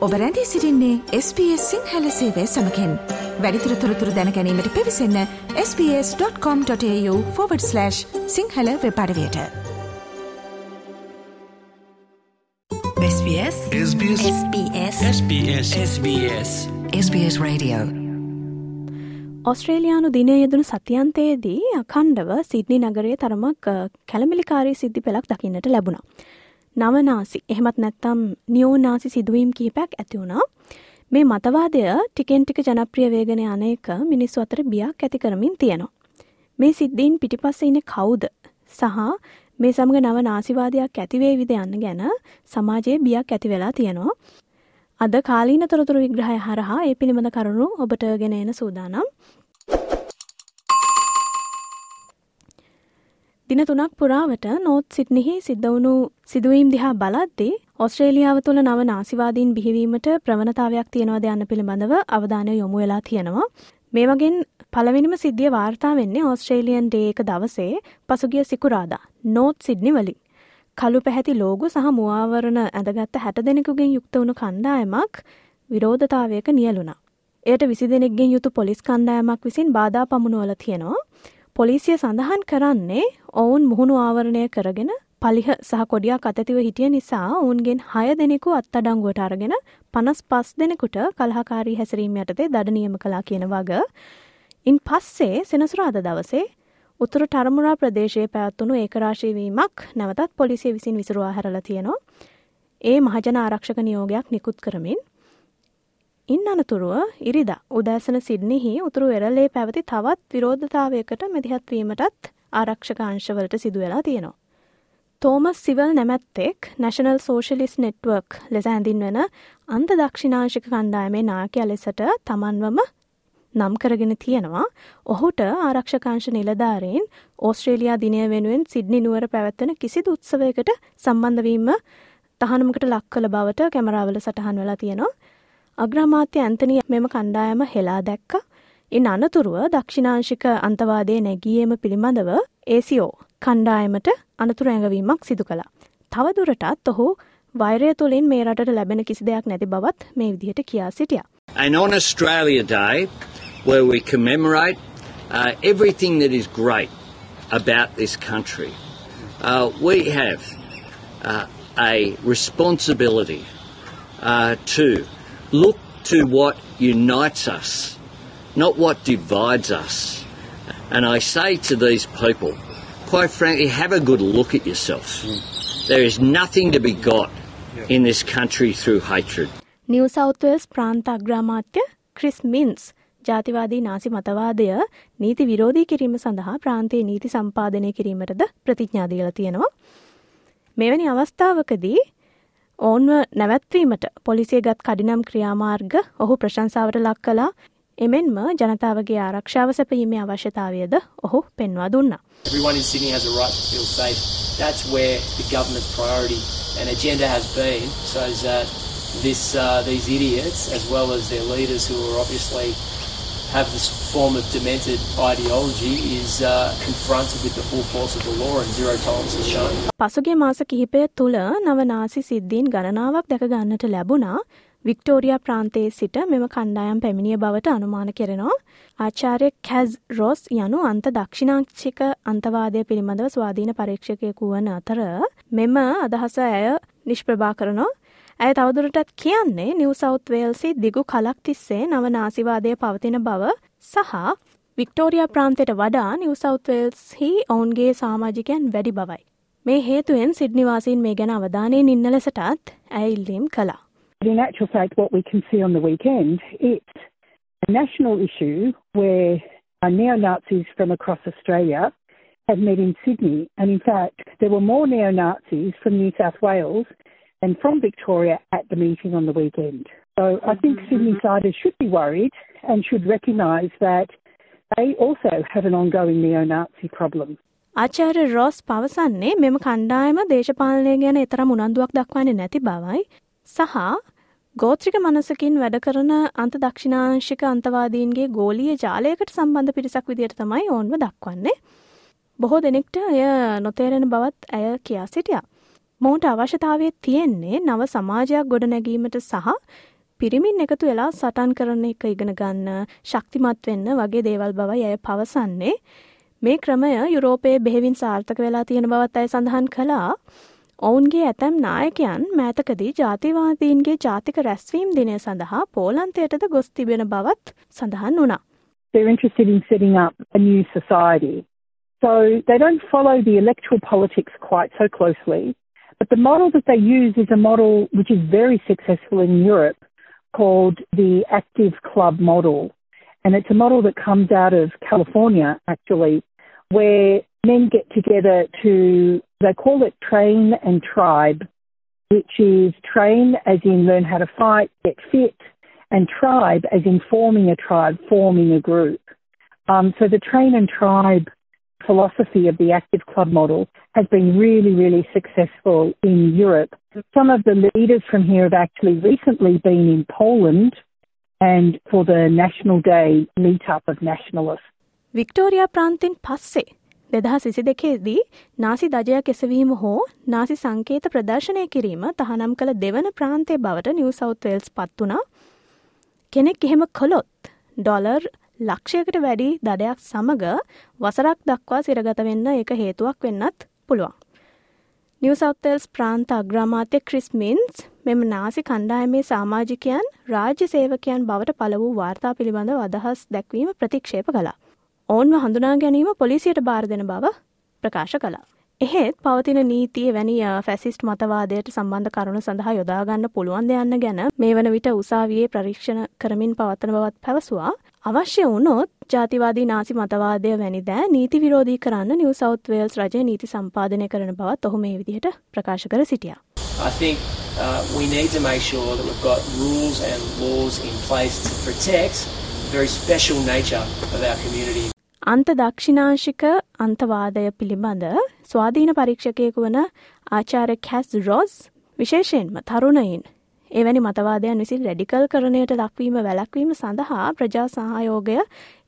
ඔබ රැඳී සිරින්නේ SBS සිංහල සේවය සමකෙන්. වැඩිතුර තොරතුර දැනැනීමට පිවිසන්න ps.com.ta/ Sinhala වෙපඩවයට SBS SBS SBS SBS SBS Radio. ඔස්ට්‍රේලයානු දිනය යෙදුණු සතියන්තයේදී අකණ්ඩව සිද්නි නගරයේ තරමක් කැළමිලිකාරී සිද්ධි පෙළක් දකින්නට ලැබුණා. නවනාසි එහෙමත් නැත්තම් නියෝනාසි සිදුවීම් කිහිපයක් ඇතිවුණා මේ මතවාදය ටිකෙන් ටික ජනප්‍රිය වේගෙන අනේක මිනිස්සු අතර බියක් ඇති කරමින් තියෙනවා. මේ සිද්ධීන් පිටිපස්ස ඉන්න කවුද සහ මේ සමග නව නාසිවාදයක් ඇතිවේවිද යන්න ගැන සමාජයේ බියක් ඇති වෙලා තියෙනවා. අද කාලීන තොරතුරු විග්‍රහය හරහා ඒ පිළිබඳ කරුණු ඔබට ගෙන එන සූදානම්. දින තුනක් පුරාවට නෝත් සිට්නිහි සිද්ධවුණු සිදුවීම් දිහා බලද්දී ඔස්ට්‍රේලියාව තුළ නව නාසිවාදීන් බිහිවීමට ප්‍රවණතාවයක් තියෙනවද යන්න පිළිබඳව අවධානය යොමු වෙලා තියෙනවා. මේ වගෙන් පළවෙනිම සිද්ධිය වාර්තා වෙන්නේ ඕස්ට්‍රේලියන් ඩේ එක දවසේ පසුගිය සිකුරාදා නෝත් සිඩ්නි වලින්. කළු පැහැති ලෝගු සහ මුවාවරණ ඇඳගත්ත හැට දෙනෙකුගෙන් යුක්ත වුණු කණ්ඩායමක් විරෝධතාවයක නියලුණා. එයට විසි දෙනෙක්ගෙන් යුතු පොලිස් කණ්ඩායමක් විසින් බාධා පමුණුවල තියෙනවා. පොලිසිය සඳහන් කරන්නේ ඔවුන් මුහුණු ආවරණය කරගෙන පලිහ සහ කොඩියක් අතතිව හිටිය නිසා ඔවුන්ගෙන් හය දෙනෙකු අත්තඩංගුවට අරගෙන පනස් පස් දෙනෙකුට කල්හකාරී හැසිරීම යටතේ දඩනියම කලා කියන වග. ඉන් පස්සේ සෙනසුරාද දවසේ උතුර ටරමුරා ප්‍රදේශයේ පැවත්වුණු ඒකරාශීවීමක් නැවතත් පොලිසිය විසින් විසුරවා හැරල තියෙනවා. ඒ මහජන ආරක්ෂක නියෝගයක් නිකුත් කරමින් ඉන් අනතුරුව ඉරිදා උදෑසන සිද්නිහි උතුරු වෙරලේ පැවති තවත් විරෝධතාවයකට මැදිහත්වීමටත් ආරක්ෂක අංශවලට සිදුවෙලා තියෙනවා. තෝමස් සිවල් නැමැත්තෙක් නැශනල් සෝෂලිස් නෙට්වර්ක් ලෙස හැඳින්වන අන්ත දක්ෂිනාංශික කණ්ඩායමේ නාකය ලෙසට තමන්වම නම් කරගෙන තියෙනවා ඔහුට ආරක්ෂකාංශ නිලධාරයෙන් ඕස්ට්‍රේලයා දිනය වෙනුවෙන් සිද්නි නුවර පැවැත්වෙන කිසිදු උත්සවයකට සම්බන්ධවීම තහනමකට ලක් කළ බවට කැමරාවල සටහන් වෙලා තියෙනවා අග්‍රාමාත්‍ය ඇන්තනී මෙම කණ්ඩායම හෙලා දැක්ක ඉන් අනතුරුව දක්ෂිනාංශික අන්තවාදය නැගියීම පිළිබඳව ඒසිෝ කණ්ඩායමට අනතුර ඇඟවීමක් සිදු කළා. තවදුරටත් ඔහු වෛරය තුළින් මේ රටට ලැබෙන කිසි දෙයක් නැති බවත් මේ විදිහට කියා සිටියා. And on Australia Day, where we commemorate uh, everything that is great about this country, uh, we have uh, a responsibility uh, to look to what unites us, not what divides us. And I say to these people, quite frankly, have a good look at yourself. There is nothing to be got in this country through hatred. New South Wales ප්‍රාන්ත අග්‍රාමාත්‍ය Chris Minns ජාතිවාදී Nazi මතවාදය නීති විරෝධී කිරීම සඳහා ප්‍රාන්තයේ නීති සම්පාදනය කිරීමටද ප්‍රතිඥා දීලා තියෙනවා. මෙවැනි අවස්ථාවකදී ඔවුන්ව නැවැත්වීමට පොලිසිය ගත් කඩිනම් ක්‍රියාමාර්ග ඔහු ප්‍රශංසාවට ලක් කලා එමෙන්ම ජනතාවගේ ආරක්ෂාව සැපීමේ අවශ්‍යතාවයද ඔහු පෙන්වා දුන්නා. Everyone in Sydney has a right to feel safe. That's where the government's priority and agenda has been so that uh, this, uh, these idiots, as well as their leaders who are obviously have this form of demented ideology is uh, confronted with the full force of the law and zero tolerance is shown. පසුගේ මාස කිහිපය තුළ නවනාසි සිද්ධීන් ගණනාවක් දැක ගන්නට ලැබුණා. Victoria ප්‍රාන්තයේ සිට මෙම කණ්ඩායම් පැමිණිය බවට අනුමාන කෙරෙනවා. ආචාර්ය කැස් රොස් යනු අන්ත දක්ෂිනාංශික අන්තවාදය පිළිබඳව ස්වාධීන පරීක්ෂකයකු වන අතර මෙම අදහස ඇය නිෂ්ප්‍රභා කරනවා. ඇය තවදුරටත් කියන්නේ නිව සෞත් වේල්සි දිගු කලක් තිස්සේ නව නාසිවාදය පවතින බව සහ වික්ටෝරියා ප්‍රාන්තයට වඩා නිව සෞත් වේල්ස් හි ඔවුන්ගේ සාමාජිකයන් වැඩි බවයි. මේ හේතුවෙන් සිඩ්නිවාසීන් මේ ගැන අවධානයෙන් ඉන්න ලෙසටත් ඇය ඉල්ලීම් කළා. In actual fact, what we can see on the weekend, it's a national issue where uh, neo-Nazis from across Australia have met in Sydney. And in fact, there were more neo-Nazis from New South Wales and from Victoria at the meeting on the weekend. So I think Sydney siders should be worried and should recognise that they also have an ongoing neo-Nazi problem. ආචාර්ය රොස් පවසන්නේ මෙම කණ්ඩායම දේශපාලනය ගැන එතරම් උනන්දුවක් දක්වන්නේ නැති බවයි සහ ගෝත්‍රික මනසකින් වැඩ කරන අන්ත දක්ෂිනාංශික අන්තවාදීන්ගේ ගෝලීය ජාලයකට සම්බන්ධ පිරිසක් විදියට තමයි ඔවුන්ව දක්වන්නේ. බොහෝ දෙනෙක්ට එය නොතේරෙන බවත් ඇය කියා සිටියා. මොවුන්ට අවශ්‍යතාවය තියෙන්නේ නව සමාජයක් ගොඩනැගීමට සහ පිරිමින් එකතු වෙලා සටන් කරන එක ඉගෙන ගන්න ශක්තිමත් වෙන්න වගේ දේවල් බවයි ඇය පවසන්නේ. මේ ක්‍රමය යුරෝපයේ බෙහෙවින් සාර්ථක වෙලා තියෙන බවත් අය සඳහන් කළා. ඔවුන්ගේ ඇතැම් නායකයන් මෑතකදී ජාතිවාදීන්ගේ ජාතික රැස්වීම් දිනය සඳහා පෝලන්තයටද ගොස් තිබෙන බවත් සඳහන් වුණා. They're interested in setting up a new society. So they don't follow the electoral politics quite so closely. But the model that they use is a model which is very successful in Europe called the active club model. And it's a model that comes out of California, actually, where men get together to, they call it train and tribe, which is train as in learn how to fight, get fit, and tribe as in forming a tribe, forming a group. Um, so the train and tribe philosophy of the active club model has been really, really successful in Europe. Some of the leaders from here have actually recently been in Poland and for the National Day meetup of nationalists. Victoria ප්‍රාන්තින් පස්සේ දෙදහ සිසි දෙකේදී නාසි දජයක් එසවීම හෝ නාසි සංකේත ප්‍රදර්ශනය කිරීම තහනම් කළ දෙවන ප්‍රාන්තය බවට නිව South Wales පත් වනා කෙනෙක් එහෙම කොළොත් ඩොලර් ලක්ෂයකට වැඩි දඩයක් සමග වසරක් දක්වා සිරගත වෙන්න එක හේතුවක් වෙන්නත් පුළුවන්. නිවසෞත්තල්ස් ප්‍රාන්ත අග්‍රාමාත්‍ය ක්‍රිස්මින්ස් මෙම නාසි කණ්ඩායමේ සාමාජිකයන් රාජ්‍ය සේවකයන් බවට පළ වූ වාර්තා පිළිබඳ අදහස් දැක්වීම ප්‍රතික්ෂේප කලා. ඔවුන්ව හඳුනා ගැනීම පොලිසියට බාර දෙන බව ප්‍රකාශ කළා. එහෙත් පවතින නීතිය වැනි ෆැසිස්ට් මතවාදයට සම්බන්ධ කරුණු සඳහා යොදාගන්න පුළුවන් දෙයන්න ගැන මේ වන විට උසාවියේ පරීක්ෂණ කරමින් පවත්තන බවත් පැවසවා අවශ්‍ය වුණොත් ජාතිවාදී නාසි මතවාදය වැනි දෑ නීති විරෝධී කරන්න නිව සෞත් වේල්ස් රජය නීති සම්පාදනය කරන බවත් ඔහු මේ විදිහට ප්‍රකාශ කර සිටියා. Uh, we need to make sure that we've got rules and laws in place to protect the very special nature of our community. අන්ත දක්ෂිනාංශික අන්තවාදය පිළිබඳ ස්වාධීන පරීක්ෂකයකු වන ආචාර කැස් රොස් විශේෂයෙන්ම තරුණයින් එවැනි මතවාදයන් විසින් රැඩිකල් කරණයට ලක්වීම වැලක්වීම සඳහා ප්‍රජා සහයෝගය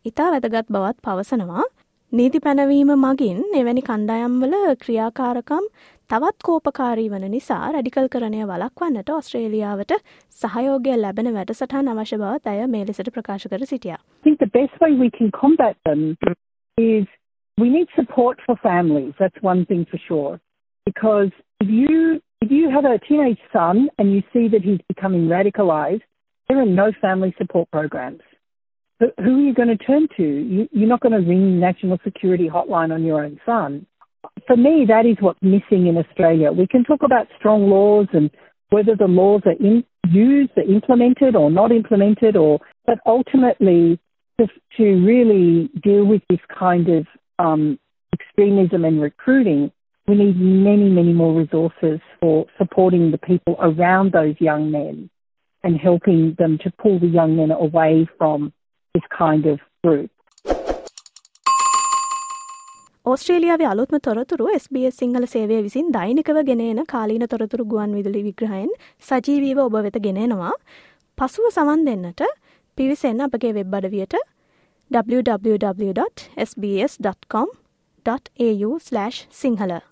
ඉතා වැදගත් බවත් පවසනවා නීති පැනවීම මගින් එවැනි කණ්ඩායම්වල ක්‍රියාකාරකම් තවත් කෝපකාරී වන නිසා රැඩිකල් කරණය වලක්වන්නට ඔස්ට්‍රේලියාවට සහයෝගය ලැබෙන වැඩසටහන් අවශ්‍ය බවත් ඇය මේ ලෙසට ප්‍රකාශ කර සිටියා. I think the best way we can combat them is we need support for families. That's one thing for sure. Because if you if you have a teenage son and you see that he's becoming radicalized, there are no family support programs. Who are you going to turn to? You, you're not going to ring National Security Hotline on your own son. for me, that is what's missing in Australia. We can talk about strong laws and whether the laws are in, used, or implemented, or not implemented, or but ultimately, to, to really deal with this kind of um, extremism and recruiting, we need many, many more resources for supporting the people around those young men and helping them to pull the young men away from this kind of group. ඕස්ට්‍රේලියාවේ අලුත්ම තොරතුරු SBS Sinhala සේවය විසින් දෛනිකව ගෙනන කාලීන තොරතුරු ගුවන් විදුලි විග්‍රහයෙන් සජීවීව ඔබ වෙත ගෙනෙනවා. පසුව සවන් දෙන්නට පිවිසෙන්න අපගේ වෙබ් අඩවියට www.sbs.com.au/ සිංහල